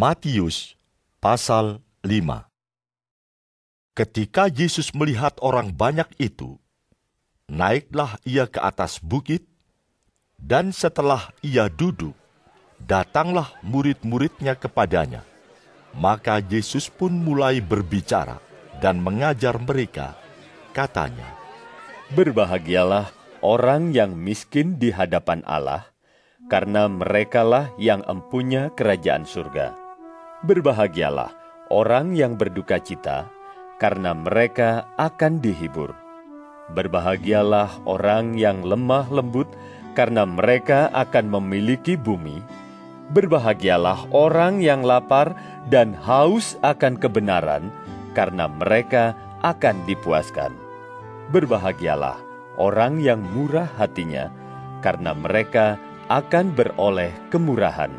Matius pasal 5 Ketika Yesus melihat orang banyak itu, naiklah ia ke atas bukit, dan setelah ia duduk, datanglah murid-muridnya kepadanya. Maka Yesus pun mulai berbicara dan mengajar mereka, katanya, Berbahagialah orang yang miskin di hadapan Allah, karena merekalah yang empunya kerajaan surga. Berbahagialah orang yang berduka cita, karena mereka akan dihibur. Berbahagialah orang yang lemah lembut, karena mereka akan memiliki bumi. Berbahagialah orang yang lapar dan haus akan kebenaran, karena mereka akan dipuaskan. Berbahagialah orang yang murah hatinya, karena mereka akan beroleh kemurahan.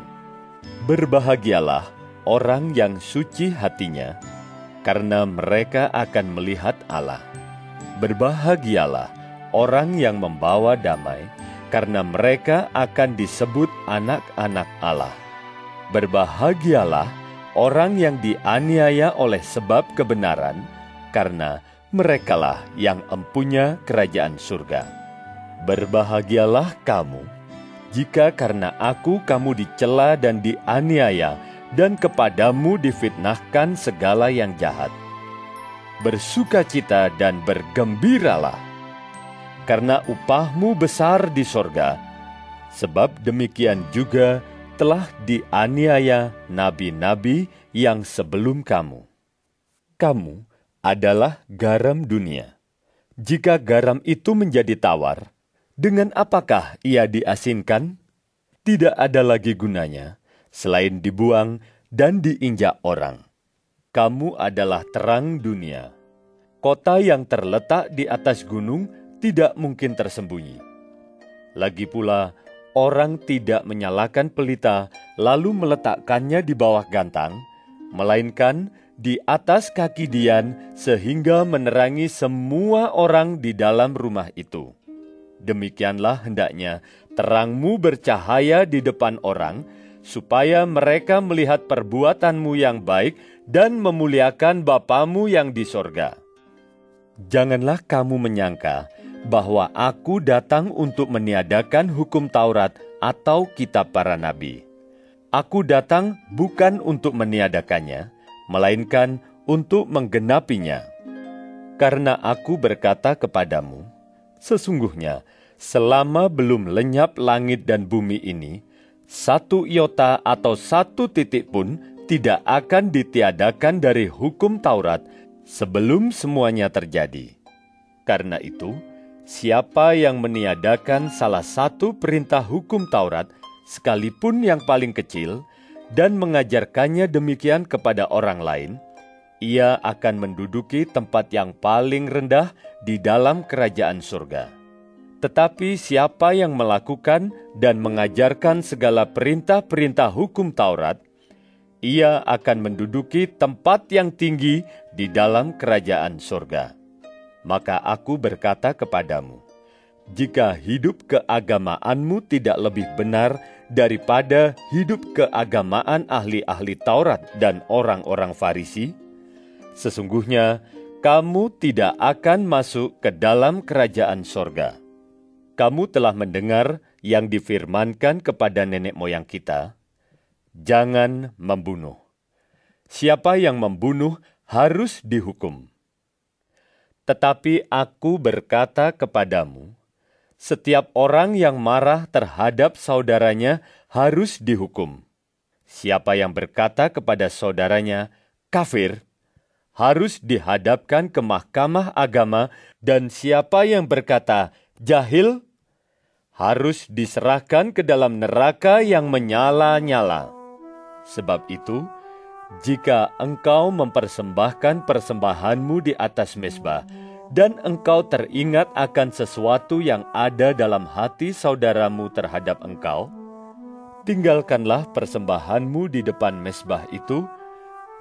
Berbahagialah orang yang suci hatinya, karena mereka akan melihat Allah. Berbahagialah orang yang membawa damai, karena mereka akan disebut anak-anak Allah. Berbahagialah orang yang dianiaya oleh sebab kebenaran, karena merekalah yang empunya kerajaan surga. Berbahagialah kamu, jika karena aku kamu dicela dan dianiaya, dan kepadamu difitnahkan segala yang jahat bersukacita dan bergembiralah, karena upahmu besar di sorga, sebab demikian juga telah dianiaya nabi-nabi yang sebelum kamu. Kamu adalah garam dunia. Jika garam itu menjadi tawar, dengan apakah ia diasinkan? Tidak ada lagi gunanya selain dibuang dan diinjak orang kamu adalah terang dunia. Kota yang terletak di atas gunung tidak mungkin tersembunyi. Lagi pula, orang tidak menyalakan pelita lalu meletakkannya di bawah gantang, melainkan di atas kaki Dian sehingga menerangi semua orang di dalam rumah itu. Demikianlah hendaknya terangmu bercahaya di depan orang, supaya mereka melihat perbuatanmu yang baik dan memuliakan Bapamu yang di sorga. Janganlah kamu menyangka bahwa aku datang untuk meniadakan hukum Taurat atau kitab para nabi. Aku datang bukan untuk meniadakannya, melainkan untuk menggenapinya. Karena aku berkata kepadamu, sesungguhnya selama belum lenyap langit dan bumi ini, satu iota atau satu titik pun tidak akan ditiadakan dari hukum Taurat sebelum semuanya terjadi. Karena itu, siapa yang meniadakan salah satu perintah hukum Taurat, sekalipun yang paling kecil, dan mengajarkannya demikian kepada orang lain, ia akan menduduki tempat yang paling rendah di dalam kerajaan surga. Tetapi siapa yang melakukan dan mengajarkan segala perintah-perintah hukum Taurat, ia akan menduduki tempat yang tinggi di dalam kerajaan sorga. Maka aku berkata kepadamu, jika hidup keagamaanmu tidak lebih benar daripada hidup keagamaan ahli-ahli Taurat dan orang-orang Farisi, sesungguhnya kamu tidak akan masuk ke dalam kerajaan sorga. Kamu telah mendengar yang difirmankan kepada nenek moyang kita, jangan membunuh. Siapa yang membunuh harus dihukum. Tetapi aku berkata kepadamu, setiap orang yang marah terhadap saudaranya harus dihukum. Siapa yang berkata kepada saudaranya, kafir, harus dihadapkan ke mahkamah agama, dan siapa yang berkata, jahil, harus diserahkan ke dalam neraka yang menyala-nyala. Sebab itu, jika engkau mempersembahkan persembahanmu di atas mesbah, dan engkau teringat akan sesuatu yang ada dalam hati saudaramu terhadap engkau, tinggalkanlah persembahanmu di depan mesbah itu,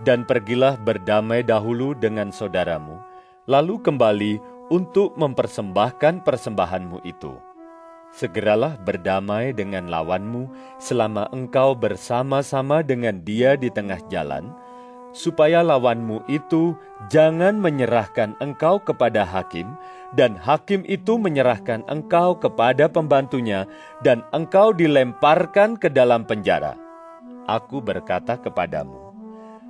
dan pergilah berdamai dahulu dengan saudaramu, lalu kembali untuk mempersembahkan persembahanmu itu. segeralah berdamai dengan lawanmu selama engkau bersama-sama dengan dia di tengah jalan, supaya lawanmu itu jangan menyerahkan engkau kepada hakim, dan hakim itu menyerahkan engkau kepada pembantunya, dan engkau dilemparkan ke dalam penjara. Aku berkata kepadamu,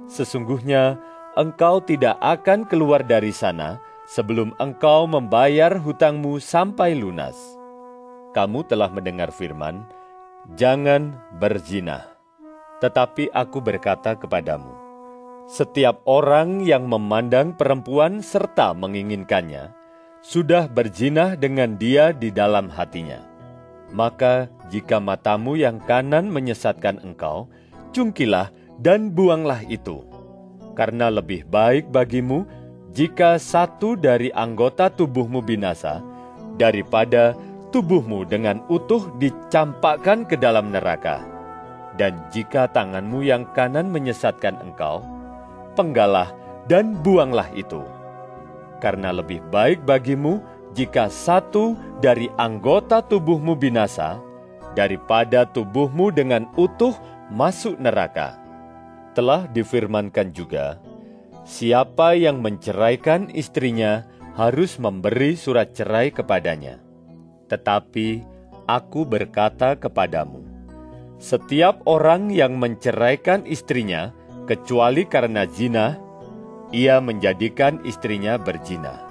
sesungguhnya engkau tidak akan keluar dari sana sebelum engkau membayar hutangmu sampai lunas. Kamu telah mendengar firman, "Jangan berzina." Tetapi aku berkata kepadamu, setiap orang yang memandang perempuan serta menginginkannya, sudah berzinah dengan dia di dalam hatinya. Maka jika matamu yang kanan menyesatkan engkau, cungkilah dan buanglah itu. Karena lebih baik bagimu jika satu dari anggota tubuhmu binasa, daripada tubuhmu dengan utuh dicampakkan ke dalam neraka. Dan jika tanganmu yang kanan menyesatkan engkau, penggalah dan buanglah itu. Karena lebih baik bagimu jika satu dari anggota tubuhmu binasa, daripada tubuhmu dengan utuh masuk neraka. Telah difirmankan juga, siapa yang menceraikan istrinya harus memberi surat cerai kepadanya. Tetapi aku berkata kepadamu, setiap orang yang menceraikan istrinya, kecuali karena zina, ia menjadikan istrinya berzina.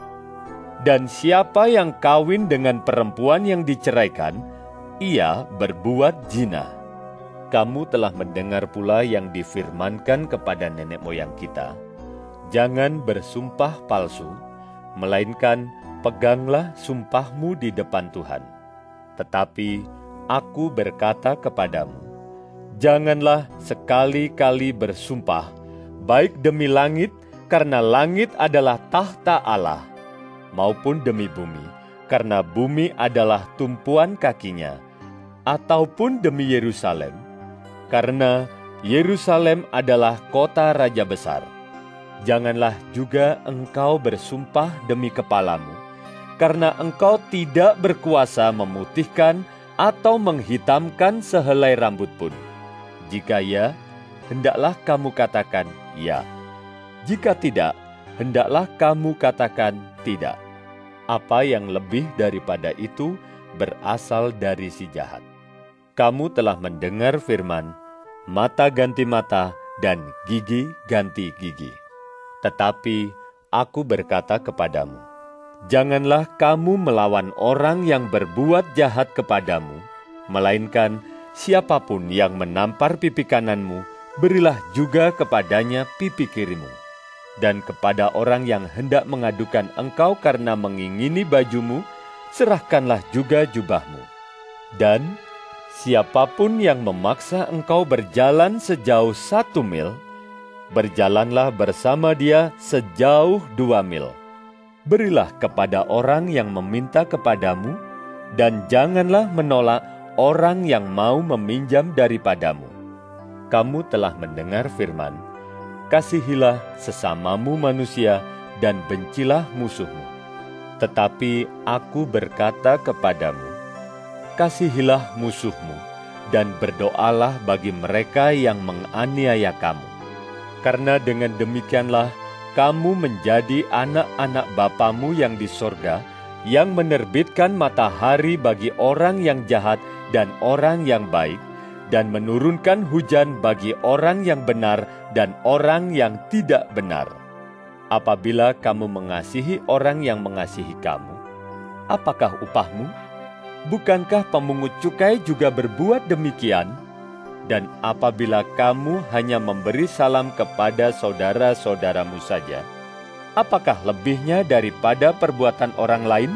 Dan siapa yang kawin dengan perempuan yang diceraikan, ia berbuat zina. Kamu telah mendengar pula yang difirmankan kepada nenek moyang kita, jangan bersumpah palsu, melainkan peganglah sumpahmu di depan Tuhan. Tetapi aku berkata kepadamu, janganlah sekali-kali bersumpah, baik demi langit, karena langit adalah tahta Allah, maupun demi bumi, karena bumi adalah tumpuan kakinya, ataupun demi Yerusalem, karena Yerusalem adalah kota raja besar. Janganlah juga engkau bersumpah demi kepalamu, karena engkau tidak berkuasa memutihkan atau menghitamkan sehelai rambut pun. Jika ya, hendaklah kamu katakan ya. Jika tidak, hendaklah kamu katakan tidak. Apa yang lebih daripada itu berasal dari si jahat. Kamu telah mendengar firman, mata ganti mata dan gigi ganti gigi. Tetapi aku berkata kepadamu, janganlah kamu melawan orang yang berbuat jahat kepadamu, melainkan siapa pun yang menampar pipi kananmu, berilah juga kepadanya pipi kirimu. Dan kepada orang yang hendak mengadukan engkau karena mengingini bajumu, serahkanlah juga jubahmu. Dan siapa pun yang memaksa engkau berjalan sejauh satu mil, berjalanlah bersama dia sejauh dua mil berilah kepada orang yang meminta kepadamu, dan janganlah menolak orang yang mau meminjam daripadamu. Kamu telah mendengar firman, kasihilah sesamamu manusia dan bencilah musuhmu. Tetapi aku berkata kepadamu, kasihilah musuhmu dan berdoalah bagi mereka yang menganiaya kamu. Karena dengan demikianlah kamu menjadi anak-anak Bapamu yang di sorga, yang menerbitkan matahari bagi orang yang jahat dan orang yang baik, dan menurunkan hujan bagi orang yang benar dan orang yang tidak benar. Apabila kamu mengasihi orang yang mengasihi kamu, apakah upahmu? Bukankah pemungut cukai juga berbuat demikian? Dan apabila kamu hanya memberi salam kepada saudara-saudaramu saja, apakah lebihnya daripada perbuatan orang lain?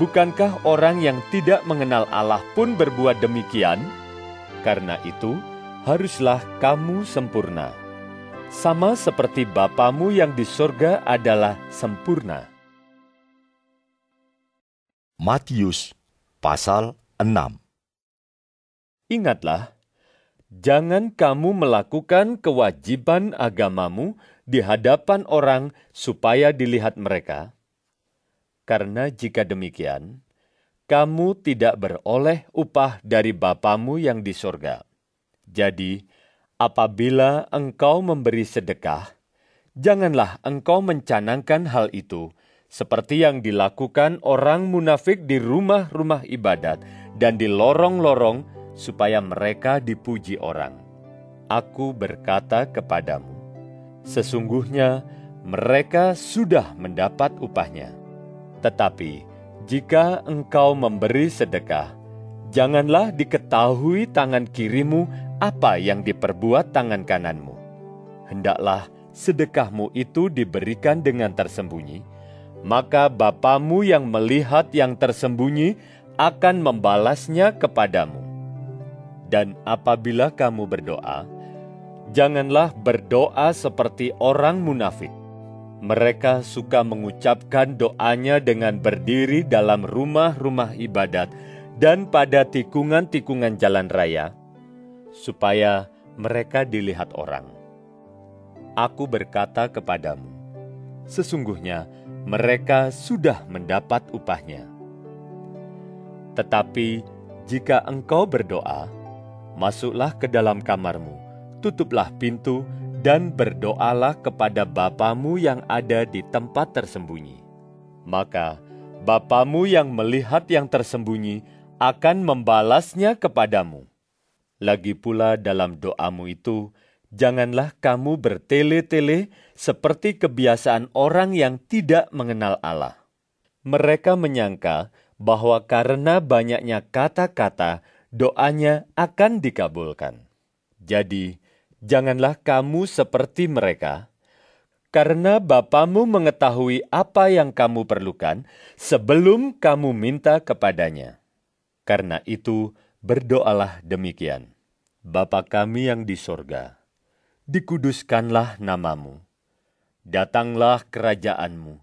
Bukankah orang yang tidak mengenal Allah pun berbuat demikian? Karena itu, haruslah kamu sempurna. Sama seperti Bapamu yang di sorga adalah sempurna. Matius pasal 6 Ingatlah, jangan kamu melakukan kewajiban agamamu di hadapan orang supaya dilihat mereka. Karena jika demikian, kamu tidak beroleh upah dari Bapamu yang di sorga. Jadi, apabila engkau memberi sedekah, janganlah engkau mencanangkan hal itu, seperti yang dilakukan orang munafik di rumah-rumah ibadat dan di lorong-lorong, supaya mereka dipuji orang. Aku berkata kepadamu, sesungguhnya mereka sudah mendapat upahnya. Tetapi, jika engkau memberi sedekah, janganlah diketahui tangan kirimu apa yang diperbuat tangan kananmu. Hendaklah sedekahmu itu diberikan dengan tersembunyi, maka Bapamu yang melihat yang tersembunyi akan membalasnya kepadamu. Dan apabila kamu berdoa, janganlah berdoa seperti orang munafik mereka suka mengucapkan doanya dengan berdiri dalam rumah-rumah ibadat dan pada tikungan-tikungan jalan raya, supaya mereka dilihat orang. Aku berkata kepadamu, sesungguhnya mereka sudah mendapat upahnya. Tetapi jika engkau berdoa, masuklah ke dalam kamarmu, tutuplah pintu, dan berdoalah kepada Bapamu yang ada di tempat tersembunyi. Maka Bapamu yang melihat yang tersembunyi akan membalasnya kepadamu. Lagi pula dalam doamu itu, janganlah kamu bertele-tele seperti kebiasaan orang yang tidak mengenal Allah. Mereka menyangka bahwa karena banyaknya kata-kata, doanya akan dikabulkan. Jadi, janganlah kamu seperti mereka, karena Bapamu mengetahui apa yang kamu perlukan sebelum kamu minta kepadanya. Karena itu, berdoalah demikian. Bapa kami yang di sorga, dikuduskanlah namamu. Datanglah kerajaanmu.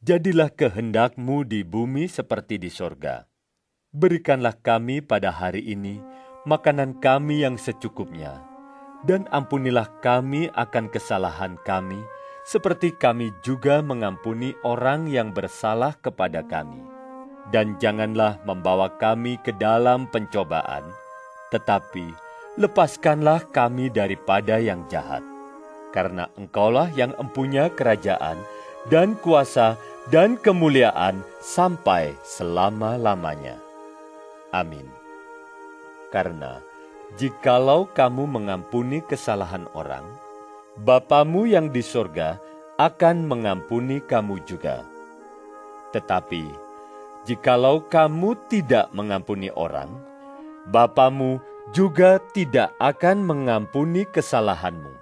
Jadilah kehendakmu di bumi seperti di sorga. Berikanlah kami pada hari ini makanan kami yang secukupnya dan ampunilah kami akan kesalahan kami, seperti kami juga mengampuni orang yang bersalah kepada kami. Dan janganlah membawa kami ke dalam pencobaan, tetapi lepaskanlah kami daripada yang jahat. Karena engkaulah yang empunya kerajaan, dan kuasa, dan kemuliaan sampai selama-lamanya. Amin. Karena Jikalau kamu mengampuni kesalahan orang, Bapamu yang di sorga akan mengampuni kamu juga. Tetapi, jikalau kamu tidak mengampuni orang, Bapamu juga tidak akan mengampuni kesalahanmu.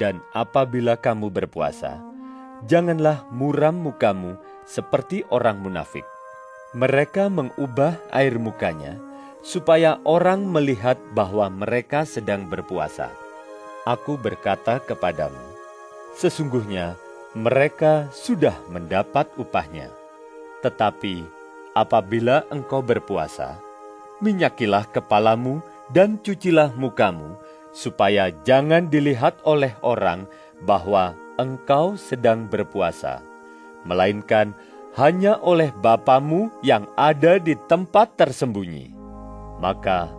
Dan apabila kamu berpuasa, janganlah muram mukamu seperti orang munafik. Mereka mengubah air mukanya, supaya orang melihat bahwa mereka sedang berpuasa. Aku berkata kepadamu, sesungguhnya mereka sudah mendapat upahnya. Tetapi apabila engkau berpuasa, minyakilah kepalamu dan cucilah mukamu, supaya jangan dilihat oleh orang bahwa engkau sedang berpuasa, melainkan hanya oleh Bapamu yang ada di tempat tersembunyi maka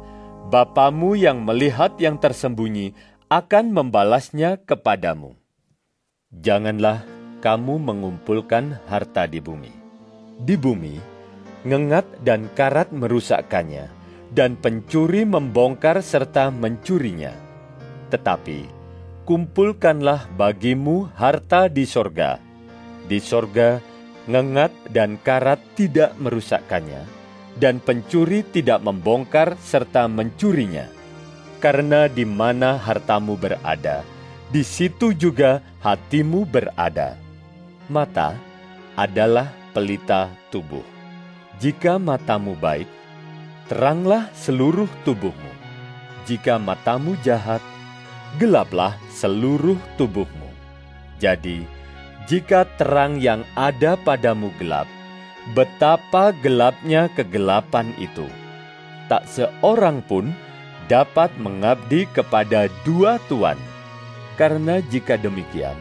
Bapamu yang melihat yang tersembunyi akan membalasnya kepadamu. Janganlah kamu mengumpulkan harta di bumi. Di bumi, ngengat dan karat merusakkannya, dan pencuri membongkar serta mencurinya. Tetapi, kumpulkanlah bagimu harta di sorga. Di sorga, ngengat dan karat tidak merusakkannya, dan pencuri tidak membongkar serta mencurinya. Karena di mana hartamu berada, di situ juga hatimu berada. Mata adalah pelita tubuh. Jika matamu baik, teranglah seluruh tubuhmu. Jika matamu jahat, gelaplah seluruh tubuhmu. Jadi, jika terang yang ada padamu gelap, betapa gelapnya kegelapan itu. Tak seorang pun dapat mengabdi kepada dua tuan, karena jika demikian,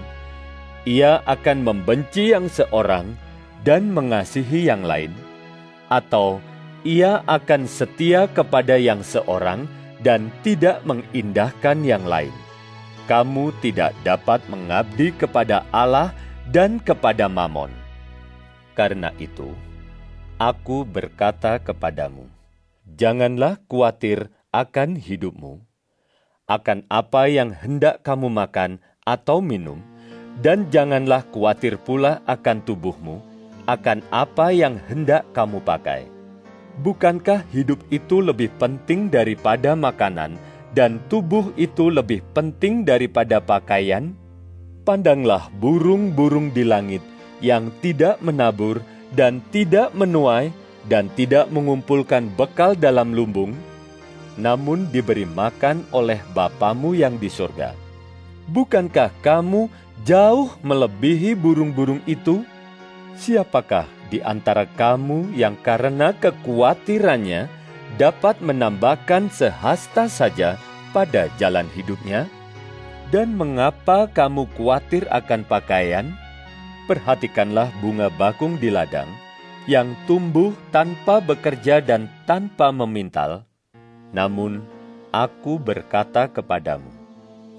ia akan membenci yang seorang dan mengasihi yang lain, atau ia akan setia kepada yang seorang dan tidak mengindahkan yang lain. Kamu tidak dapat mengabdi kepada Allah dan kepada Mamon. Karena itu, aku berkata kepadamu, janganlah khawatir akan hidupmu, akan apa yang hendak kamu makan atau minum, dan janganlah khawatir pula akan tubuhmu, akan apa yang hendak kamu pakai. Bukankah hidup itu lebih penting daripada makanan, dan tubuh itu lebih penting daripada pakaian? Pandanglah burung-burung di langit yang tidak menabur dan tidak menuai dan tidak mengumpulkan bekal dalam lumbung, namun diberi makan oleh Bapamu yang di surga. Bukankah kamu jauh melebihi burung-burung itu? Siapakah di antara kamu yang karena kekhawatirannya dapat menambahkan sehasta saja pada jalan hidupnya? Dan mengapa kamu khawatir akan pakaian? Perhatikanlah bunga bakung di ladang yang tumbuh tanpa bekerja dan tanpa memintal. Namun, aku berkata kepadamu,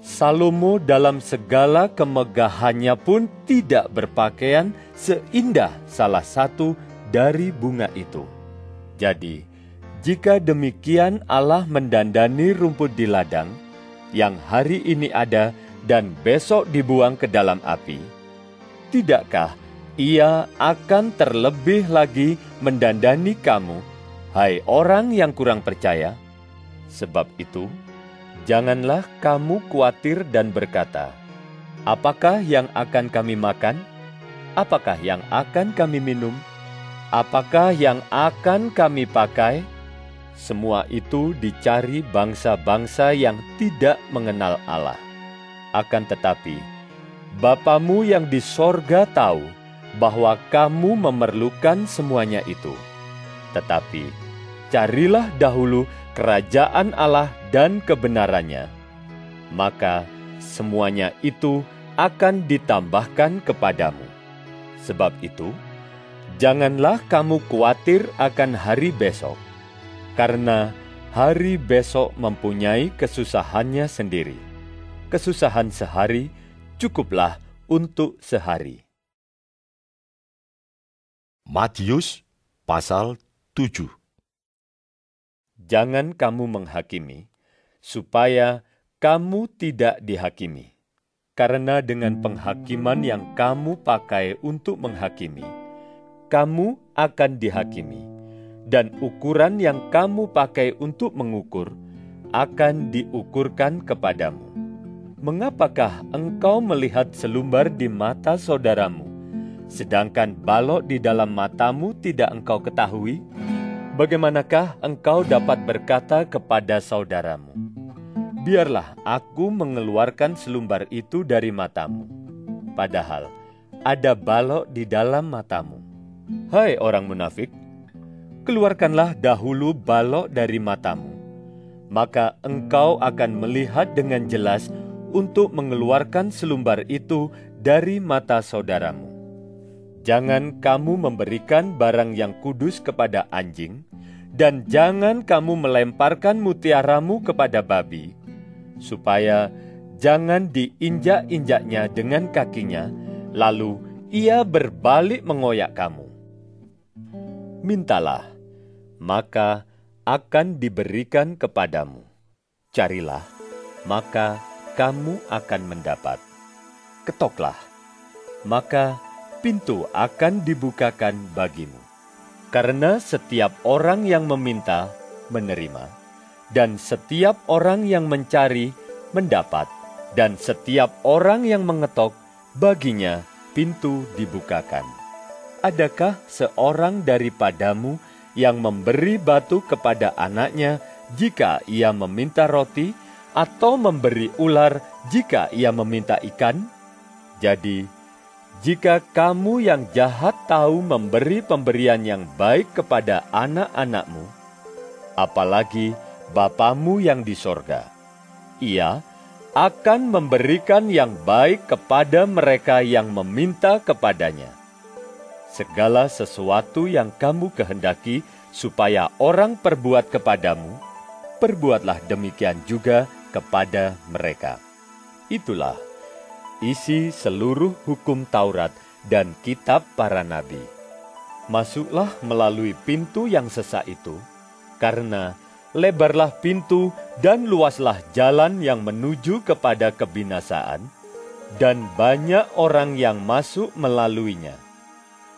Salomo dalam segala kemegahannya pun tidak berpakaian seindah salah satu dari bunga itu. Jadi, jika demikian Allah mendandani rumput di ladang, yang hari ini ada dan besok dibuang ke dalam api, tidakkah ia akan terlebih lagi mendandani kamu, hai orang yang kurang percaya? Sebab itu, Janganlah kamu khawatir dan berkata, "Apakah yang akan kami makan? Apakah yang akan kami minum? Apakah yang akan kami pakai?" Semua itu dicari bangsa-bangsa yang tidak mengenal Allah. Akan tetapi, Bapamu yang di sorga tahu bahwa kamu memerlukan semuanya itu. Tetapi, carilah dahulu kerajaan Allah dan kebenarannya, maka semuanya itu akan ditambahkan kepadamu. Sebab itu, janganlah kamu khawatir akan hari besok, karena hari besok mempunyai kesusahannya sendiri. Kesusahan sehari cukuplah untuk sehari. Matius pasal 7 jangan kamu menghakimi, supaya kamu tidak dihakimi. Karena dengan penghakiman yang kamu pakai untuk menghakimi, kamu akan dihakimi, dan ukuran yang kamu pakai untuk mengukur akan diukurkan kepadamu. Mengapakah engkau melihat selumbar di mata saudaramu, sedangkan balok di dalam matamu tidak engkau ketahui? Bagaimanakah engkau dapat berkata kepada saudaramu, "Biarlah aku mengeluarkan selumbar itu dari matamu," padahal ada balok di dalam matamu? Hai orang munafik, keluarkanlah dahulu balok dari matamu, maka engkau akan melihat dengan jelas untuk mengeluarkan selumbar itu dari mata saudaramu. Jangan kamu memberikan barang yang kudus kepada anjing, dan jangan kamu melemparkan mutiaramu kepada babi, supaya jangan diinjak-injaknya dengan kakinya, lalu ia berbalik mengoyak kamu. Mintalah, maka akan diberikan kepadamu. Carilah, maka kamu akan mendapat. Ketoklah, maka pintu akan dibukakan bagimu. Karena setiap orang yang meminta, menerima, dan setiap orang yang mencari, mendapat, dan setiap orang yang mengetok, baginya pintu dibukakan. Adakah seorang daripadamu yang memberi batu kepada anaknya jika ia meminta roti, atau memberi ular jika ia meminta ikan? Jadi, jika kamu yang jahat tahu memberi pemberian yang baik kepada anak-anakmu, apalagi Bapamu yang di sorga, ia akan memberikan yang baik kepada mereka yang meminta kepadanya. Segala sesuatu yang kamu kehendaki supaya orang perbuat kepadamu, perbuatlah demikian juga kepada mereka. Itulah isi seluruh hukum Taurat dan kitab para nabi. Masuklah melalui pintu yang sesak itu, karena lebarlah pintu dan luaslah jalan yang menuju kepada kebinasaan, dan banyak orang yang masuk melaluinya.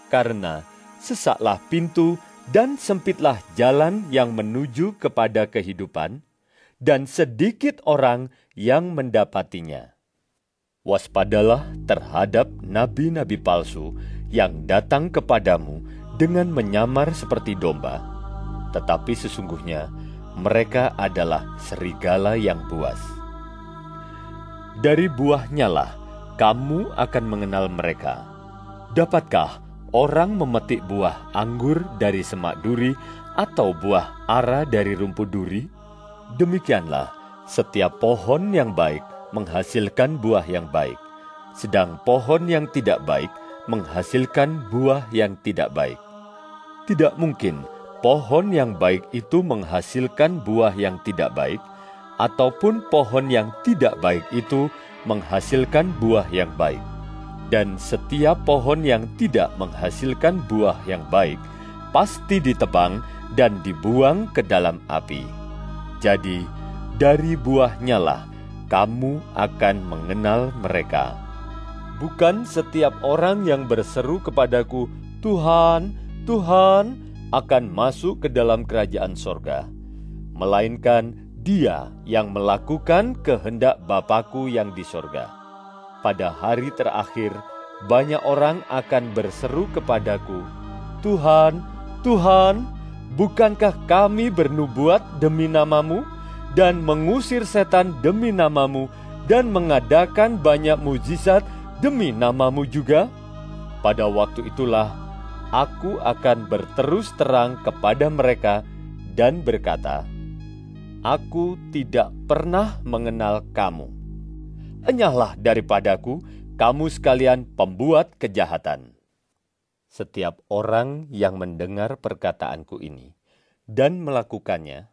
Karena sesaklah pintu dan sempitlah jalan yang menuju kepada kehidupan, dan sedikit orang yang mendapatinya. Waspadalah terhadap nabi-nabi palsu yang datang kepadamu dengan menyamar seperti domba, tetapi sesungguhnya mereka adalah serigala yang buas. Dari buahnya lah kamu akan mengenal mereka. Dapatkah orang memetik buah anggur dari semak duri atau buah ara dari rumput duri? Demikianlah setiap pohon yang baik menghasilkan buah yang baik, sedang pohon yang tidak baik menghasilkan buah yang tidak baik. Tidak mungkin pohon yang baik itu menghasilkan buah yang tidak baik, ataupun pohon yang tidak baik itu menghasilkan buah yang baik. Dan setiap pohon yang tidak menghasilkan buah yang baik pasti ditebang dan dibuang ke dalam api. Jadi, dari buahnya lah kamu akan mengenal mereka. Bukan setiap orang yang berseru kepadaku, Tuhan, Tuhan, akan masuk ke dalam kerajaan sorga. Melainkan dia yang melakukan kehendak Bapakku yang di sorga. Pada hari terakhir, banyak orang akan berseru kepadaku, Tuhan, Tuhan, bukankah kami bernubuat demi namamu? dan mengusir setan demi namamu dan mengadakan banyak mujizat demi namamu juga? Pada waktu itulah aku akan berterus terang kepada mereka dan berkata, Aku tidak pernah mengenal kamu. Enyahlah daripadaku, kamu sekalian pembuat kejahatan. Setiap orang yang mendengar perkataanku ini dan melakukannya,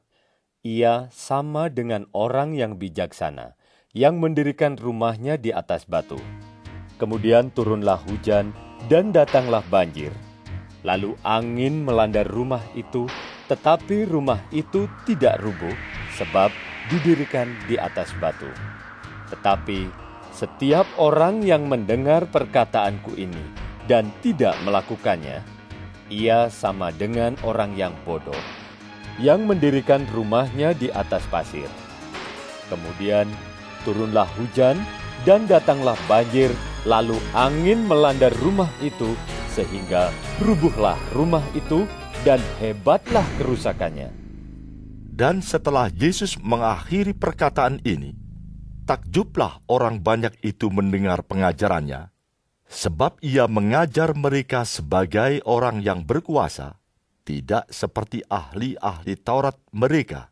ia sama dengan orang yang bijaksana yang mendirikan rumahnya di atas batu. Kemudian turunlah hujan dan datanglah banjir. Lalu angin melanda rumah itu, tetapi rumah itu tidak rubuh sebab didirikan di atas batu. Tetapi setiap orang yang mendengar perkataanku ini dan tidak melakukannya, ia sama dengan orang yang bodoh yang mendirikan rumahnya di atas pasir. Kemudian turunlah hujan dan datanglah banjir, lalu angin melanda rumah itu sehingga rubuhlah rumah itu dan hebatlah kerusakannya. Dan setelah Yesus mengakhiri perkataan ini, takjublah orang banyak itu mendengar pengajarannya, sebab ia mengajar mereka sebagai orang yang berkuasa tidak seperti ahli-ahli Taurat mereka